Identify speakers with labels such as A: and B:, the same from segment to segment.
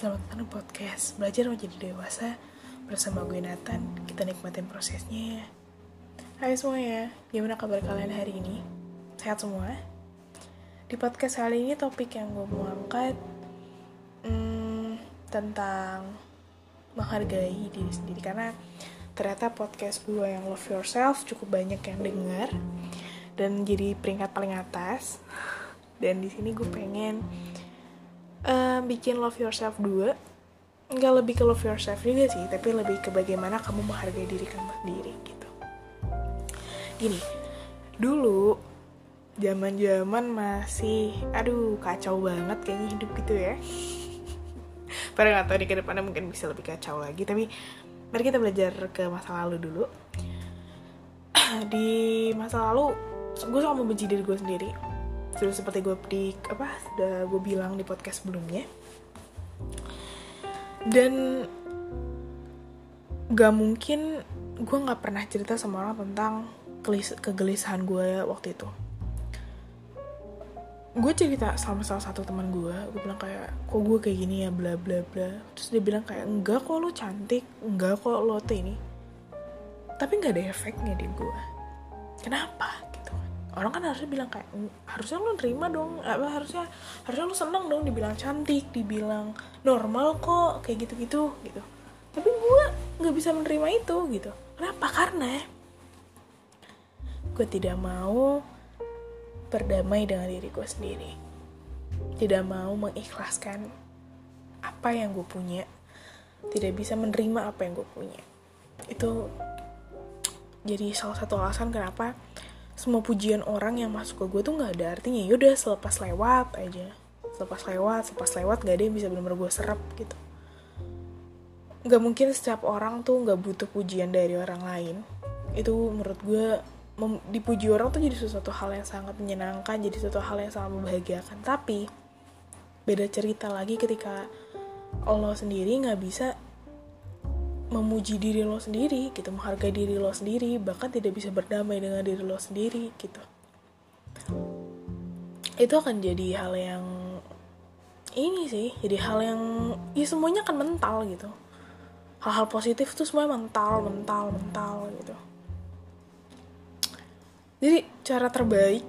A: Selamat datang di podcast. Belajar menjadi dewasa Bersama gue Nathan. Kita nikmatin prosesnya ya. Hai semuanya Gimana kabar kalian hari ini? Sehat semua? Di podcast kali ini topik yang gue mau angkat hmm, Tentang Menghargai diri sendiri. Karena ternyata podcast gue yang Love Yourself Cukup banyak yang denger Dan jadi peringkat paling atas. Dan di sini gue pengen uh, bikin love yourself 2 nggak lebih ke love yourself juga sih tapi lebih ke bagaimana kamu menghargai diri kamu sendiri gitu. Gini dulu zaman zaman masih aduh kacau banget kayaknya hidup gitu ya. Padahal nggak tahu di ke depannya mungkin bisa lebih kacau lagi tapi mari kita belajar ke masa lalu dulu. Di masa lalu gue sama membenci diri gue sendiri sudah seperti gue di apa sudah gue bilang di podcast sebelumnya. Dan gak mungkin gue nggak pernah cerita sama orang tentang kegelisahan gue waktu itu. Gue cerita sama salah satu teman gue gue bilang kayak kok gue kayak gini ya bla bla bla. Terus dia bilang kayak enggak kok lo cantik. Enggak kok lo tuh ini. Tapi nggak ada efeknya di gue kenapa orang kan harusnya bilang kayak harusnya lo nerima dong apa harusnya harusnya lo seneng dong dibilang cantik dibilang normal kok kayak gitu gitu. Gitu tapi gue nggak bisa menerima itu gitu. Kenapa? Karena gue tidak mau berdamai dengan diri gue sendiri. Tidak mau mengikhlaskan apa yang gue punya. Tidak bisa menerima apa yang gue punya. Itu jadi salah satu alasan kenapa semua pujian orang yang masuk ke gue tuh nggak ada artinya. Yaudah selepas lewat aja. Selepas lewat selepas lewat gak ada yang bisa benar-benar gue serap gitu. Nggak mungkin setiap orang tuh nggak butuh pujian dari orang lain. Itu menurut gue dipuji orang tuh jadi sesuatu hal yang sangat menyenangkan jadi sesuatu hal yang sangat membahagiakan. Tapi beda cerita lagi ketika Allah sendiri nggak bisa memuji diri lo sendiri gitu menghargai diri lo sendiri bahkan tidak bisa berdamai dengan diri lo sendiri gitu. Itu akan jadi hal yang ini sih jadi hal yang ya semuanya akan mental gitu. Hal-hal positif tuh semuanya mental mental mental gitu. Jadi cara terbaik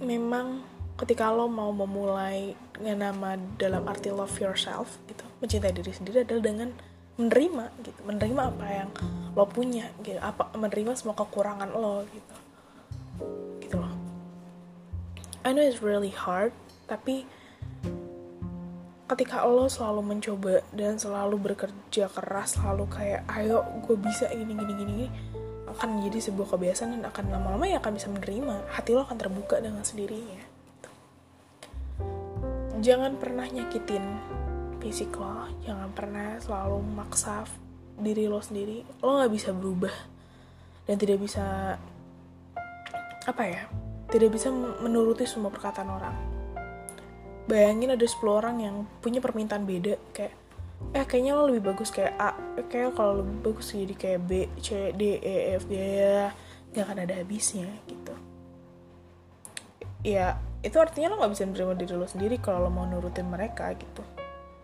A: memang ketika lo mau memulai dengan nama dalam arti love yourself gitu mencintai diri sendiri adalah dengan menerima gitu menerima apa yang lo punya gitu apa menerima semua kekurangan lo gitu. Gitu loh. I know it's really hard tapi ketika lo selalu mencoba dan selalu bekerja keras selalu kayak ayo gue bisa gini gini gini, gini akan menjadi sebuah kebiasaan dan akan lama-lama ya akan bisa menerima. Hati lo akan terbuka dengan sendirinya jangan pernah nyakitin fisik lo. Jangan pernah selalu maksa diri lo sendiri. Lo nggak bisa berubah dan tidak bisa apa ya tidak bisa menuruti semua perkataan orang. Bayangin ada 10 orang yang punya permintaan beda kayak eh kayaknya lo lebih bagus kayak A kayak kalau lebih bagus jadi kayak B C D E F G ya nggak akan ada habisnya gitu. Ya itu artinya lo nggak bisa menerima diri lo sendiri kalau lo mau nurutin mereka gitu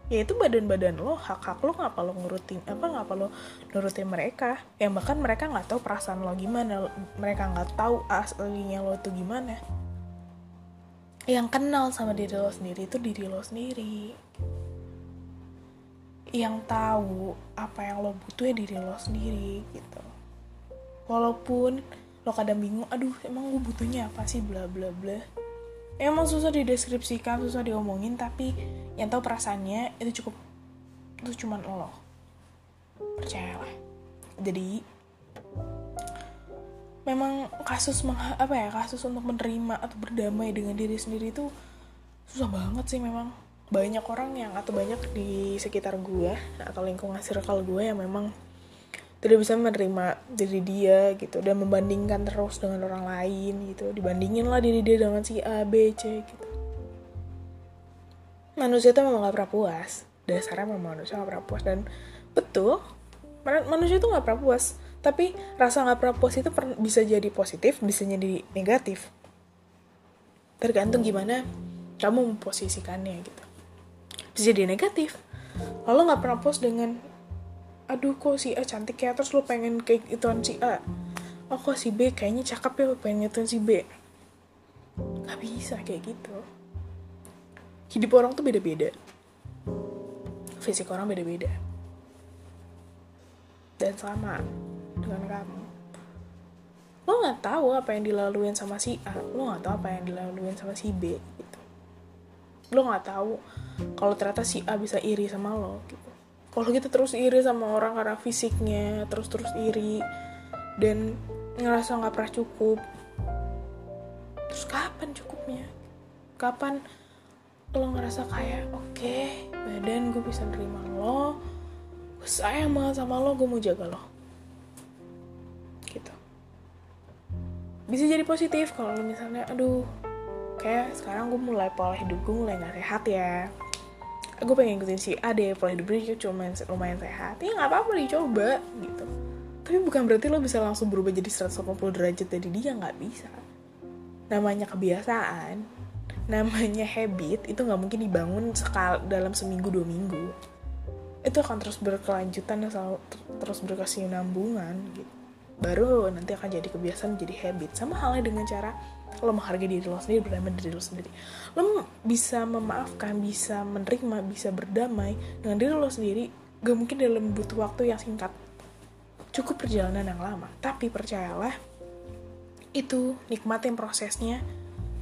A: ya itu badan-badan lo hak-hak lo ngapa lo ngurutin apa ngapa lo nurutin mereka? Yang bahkan mereka nggak tahu perasaan lo gimana mereka nggak tahu aslinya lo itu gimana. Yang kenal sama diri lo sendiri itu diri lo sendiri. Yang tahu apa yang lo butuh ya diri lo sendiri gitu. Walaupun lo kadang bingung aduh emang gue butuhnya apa sih? Bla bla bla emang susah dideskripsikan susah diomongin tapi yang tahu perasaannya itu cukup itu cuman lo. Percayalah jadi memang kasus apa ya kasus untuk menerima atau berdamai dengan diri sendiri itu susah banget sih memang. Banyak orang yang atau banyak di sekitar gue atau lingkungan circle gue yang memang tidak bisa menerima diri dia gitu dan membandingkan terus dengan orang lain gitu. Dibandingin lah diri dia dengan si A B C gitu. Manusia itu memang gak pernah puas. Dasarnya memang manusia gak pernah puas. Dan betul manusia itu gak pernah puas. Tapi rasa gak pernah puas itu bisa jadi positif bisa jadi negatif. Tergantung gimana kamu memposisikannya gitu. Bisa jadi negatif. Lo nggak pernah post dengan aduh kok si A cantik ya? Terus lo pengen kayak ituan si A. Oh kok si B kayaknya cakep ya pengen ituan si B. Nggak bisa kayak gitu. Hidup orang tuh beda-beda. Fisik orang beda-beda. Dan sama dengan kamu. Lo nggak tahu apa yang dilaluin sama si A. Lo nggak tahu apa yang dilaluin sama si B gitu. Lo nggak tahu kalau ternyata si A bisa iri sama lo gitu kalau kita terus iri sama orang karena fisiknya terus terus iri dan ngerasa nggak pernah cukup. Terus kapan cukupnya? Kapan lo ngerasa kayak oke okay, badan gue bisa nerima lo gue sayang banget sama lo gue mau jaga lo. Gitu. Bisa jadi positif kalau misalnya aduh kayak sekarang gue mulai pola hidup gue mulai nggak sehat ya gue pengen ngikutin si A deh pola hidup dia cuma lumayan sehat. Ya nggak apa-apa dicoba gitu. Tapi bukan berarti lo bisa langsung berubah jadi 180 derajat dari dia nggak bisa. Namanya kebiasaan namanya habit itu nggak mungkin dibangun sekal dalam seminggu dua minggu. Itu akan terus berkelanjutan dan selalu terus berkesinambungan gitu baru nanti akan jadi kebiasaan jadi habit. Sama halnya dengan cara lo menghargai diri lo sendiri berdamai diri lo sendiri. Lo bisa memaafkan bisa menerima bisa berdamai dengan diri lo sendiri gak mungkin dalam butuh waktu yang singkat. Cukup perjalanan yang lama. Tapi percayalah itu nikmatin prosesnya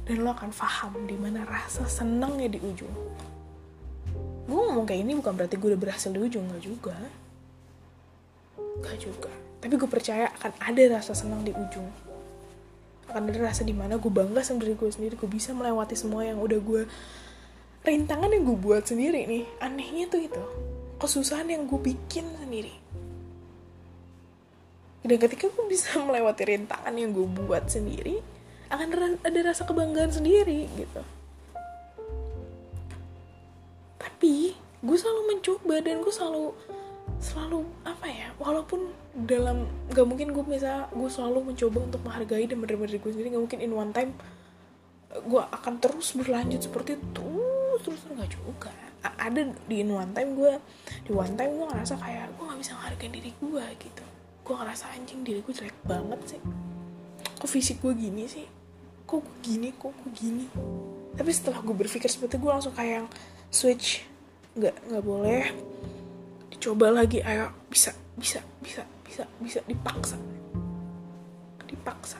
A: dan lo akan paham di mana rasa senangnya di ujung. Gue ngomong kayak ini bukan berarti gue udah berhasil di ujung gak juga. Gak juga tapi gue percaya akan ada rasa senang di ujung. Akan ada rasa di mana gue bangga sama diri gue sendiri. Gue bisa melewati semua yang udah gue rintangan yang gue buat sendiri nih. Anehnya tuh itu. Kesusahan yang gue bikin sendiri. Dan ketika gue bisa melewati rintangan yang gue buat sendiri akan ada rasa kebanggaan sendiri gitu. Tapi gue selalu mencoba dan gue selalu selalu apa ya walaupun dalam gak mungkin gue bisa gue selalu mencoba untuk menghargai dan menerima diri gue sendiri gak mungkin in one time gue akan terus berlanjut seperti itu terus terus nggak juga. Ada di in one time gue di one time gue ngerasa kayak gue nggak bisa menghargai diri gue gitu. Gue ngerasa anjing diri gue jelek banget sih. Kok fisik gue gini sih? Kok gue gini kok gue gini? Tapi setelah gue berpikir seperti gue langsung kayak switch. Nggak nggak boleh dicoba lagi ayo. Bisa bisa bisa bisa bisa. Dipaksa. Dipaksa.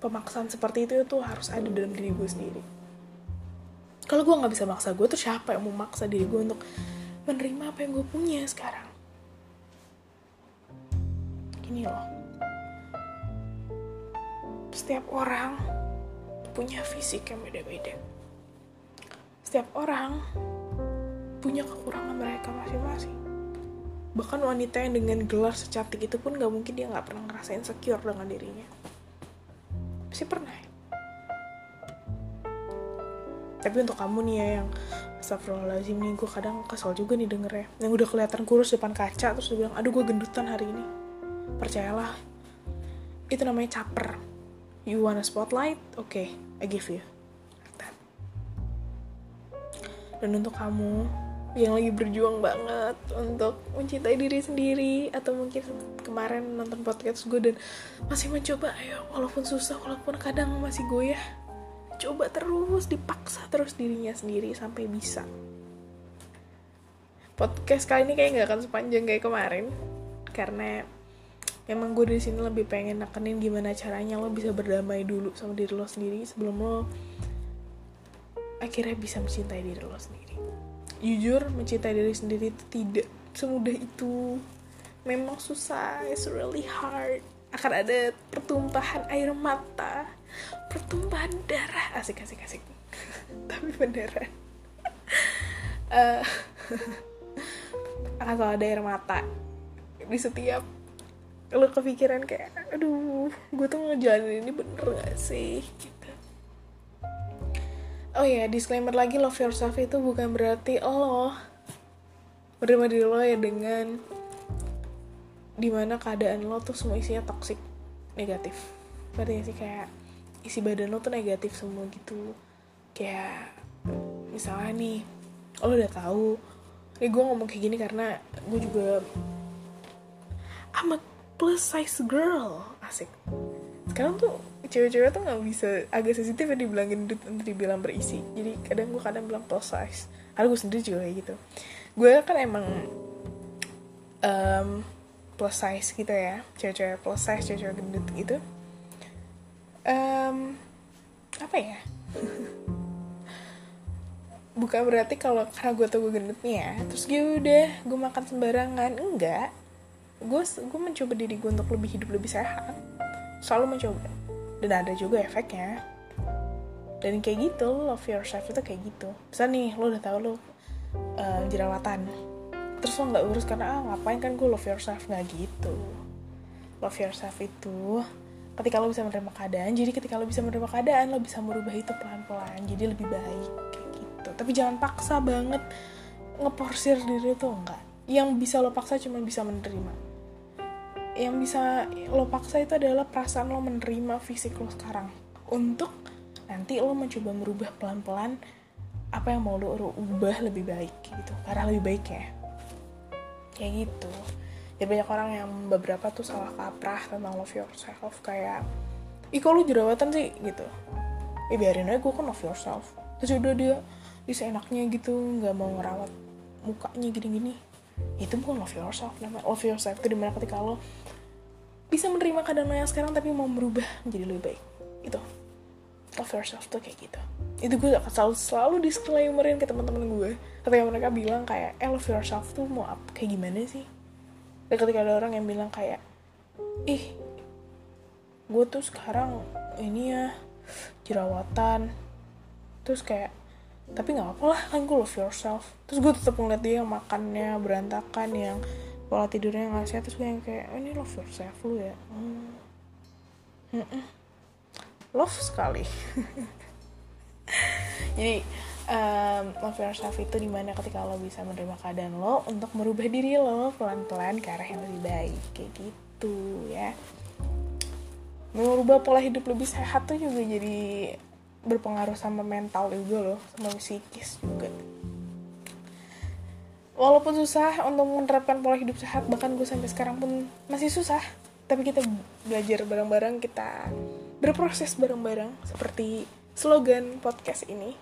A: Pemaksaan seperti itu tuh harus ada dalam diri gue sendiri. Kalau gue nggak bisa maksa gue tuh siapa yang mau maksa diri gue untuk menerima apa yang gue punya sekarang? Gini loh. Setiap orang punya fisik yang beda-beda. Setiap orang punya kekurangan mereka masing-masing bahkan wanita yang dengan gelar secantik itu pun gak mungkin dia gak pernah ngerasain secure dengan dirinya. Pasti pernah tapi untuk kamu nih ya yang Astagfirullahaladzim nih gue kadang kesel juga nih denger ya. Yang udah kelihatan kurus depan kaca terus dia bilang aduh gue gendutan hari ini. Percayalah itu namanya caper. You wanna spotlight? Oke okay, I give you. Dan untuk kamu yang lagi berjuang banget untuk mencintai diri sendiri atau mungkin kemarin nonton podcast gue dan masih mencoba ayo walaupun susah walaupun kadang masih goyah coba terus dipaksa terus dirinya sendiri sampai bisa. Podcast kali ini kayak nggak akan sepanjang kayak kemarin karena emang gue di sini lebih pengen nekenin gimana caranya lo bisa berdamai dulu sama diri lo sendiri sebelum lo akhirnya bisa mencintai diri lo sendiri jujur mencintai diri sendiri itu tidak semudah itu. Memang susah it's really hard. Akan ada pertumpahan air mata pertumpahan darah. Asik asik asik. Tapi beneran. Uh, akan selalu ada air mata di setiap lo kepikiran kayak aduh gue tuh ngejalanin ini bener gak sih oh ya disclaimer lagi love yourself itu bukan berarti lo menerima diri lo ya dengan di mana keadaan lo tuh semua isinya toxic negatif. Berarti sih? Kayak isi badan lo tuh negatif semua gitu. Kayak misalnya nih lo udah tahu ini gue ngomong kayak gini karena gue juga I'm a plus size girl. Asik. Sekarang tuh cewek-cewek tuh nggak bisa agak sensitif ya dibilang gendut untuk dibilang berisi. Jadi kadang gue kadang bilang plus size. Karena gue sendiri juga kayak gitu. Gue kan emang um, plus size gitu ya. Cewek-cewek plus size cewek-cewek gendut gitu. Um, apa ya? Bukan berarti kalau karena gue tuh gue gendut nih ya. Terus gue udah gue makan sembarangan. Enggak. Gue gue mencoba diri gue untuk lebih hidup lebih sehat. Selalu mencoba dan ada juga efeknya. Dan kayak gitu lo love yourself itu kayak gitu. Bisa nih lo udah tahu lo uh, jerawatan. Terus lo nggak urus karena ah ngapain kan gue love yourself? Nggak gitu. Love yourself itu ketika lo bisa menerima keadaan jadi ketika lo bisa menerima keadaan lo bisa merubah itu pelan-pelan. Jadi lebih baik kayak gitu. Tapi jangan paksa banget ngeporsir diri tuh enggak yang bisa lo paksa cuma bisa menerima yang bisa lo paksa itu adalah perasaan lo menerima fisik lo sekarang. Untuk nanti lo mencoba merubah pelan-pelan apa yang mau lo ubah lebih baik gitu karena lebih baik ya. Kayak gitu. Ya banyak orang yang beberapa tuh salah kaprah tentang love yourself kayak ih kok lo jerawatan sih? Gitu. Eh biarin aja gue kan love yourself. Terus udah dia bisa enaknya gitu nggak mau ngerawat mukanya gini-gini itu bukan love yourself namanya love yourself itu di mana ketika lo bisa menerima keadaan lo yang sekarang tapi mau merubah menjadi lebih baik. Itu. Love yourself tuh kayak gitu. Itu gue akan selalu selalu disclaimerin ke teman-teman gue ketika mereka bilang kayak eh love yourself tuh mau apa kayak gimana sih? Dan ketika ada orang yang bilang kayak ih gue tuh sekarang ini ya jerawatan. Terus kayak tapi nggak apa lah kan gue love yourself. Terus gue tetap ngeliat dia makannya berantakan yang pola tidurnya nggak sehat terus gue yang kayak oh, ini love yourself lu ya? Hmm. Hmm love sekali. Jadi um, love yourself itu di mana ketika lo bisa menerima keadaan lo untuk merubah diri lo pelan-pelan ke arah yang lebih baik kayak gitu ya. Merubah pola hidup lebih sehat tuh juga jadi berpengaruh sama mental juga loh sama psikis juga. Walaupun susah untuk menerapkan pola hidup sehat bahkan gue sampai sekarang pun masih susah. Tapi kita belajar bareng-bareng kita berproses bareng-bareng seperti slogan podcast ini.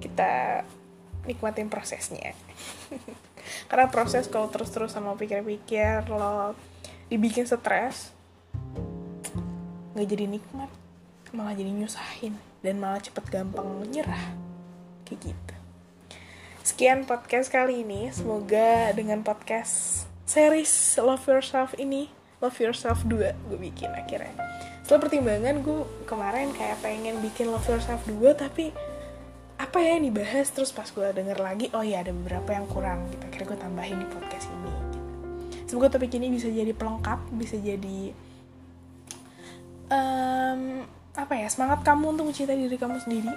A: Kita nikmatin prosesnya. Karena proses kalau terus-terus sama pikir-pikir lo dibikin stres nggak jadi nikmat malah jadi nyusahin dan malah cepet gampang nyerah kayak gitu Sekian podcast kali ini. Semoga dengan podcast series Love Yourself ini, Love Yourself 2 gue bikin akhirnya. Setelah pertimbangan gue kemarin kayak pengen bikin Love Yourself 2 tapi apa ya yang dibahas terus pas gue denger lagi oh ya ada beberapa yang kurang gitu akhirnya gue tambahin di podcast ini gitu. semoga topik ini bisa jadi pelengkap bisa jadi um, apa ya semangat kamu untuk mencintai diri kamu sendiri.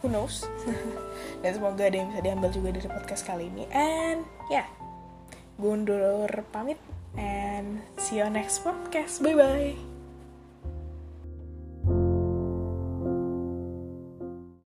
A: Who knows? Dan semoga ada yang bisa diambil juga dari podcast kali ini. And ya yeah, gue undur pamit and see you next podcast. Bye bye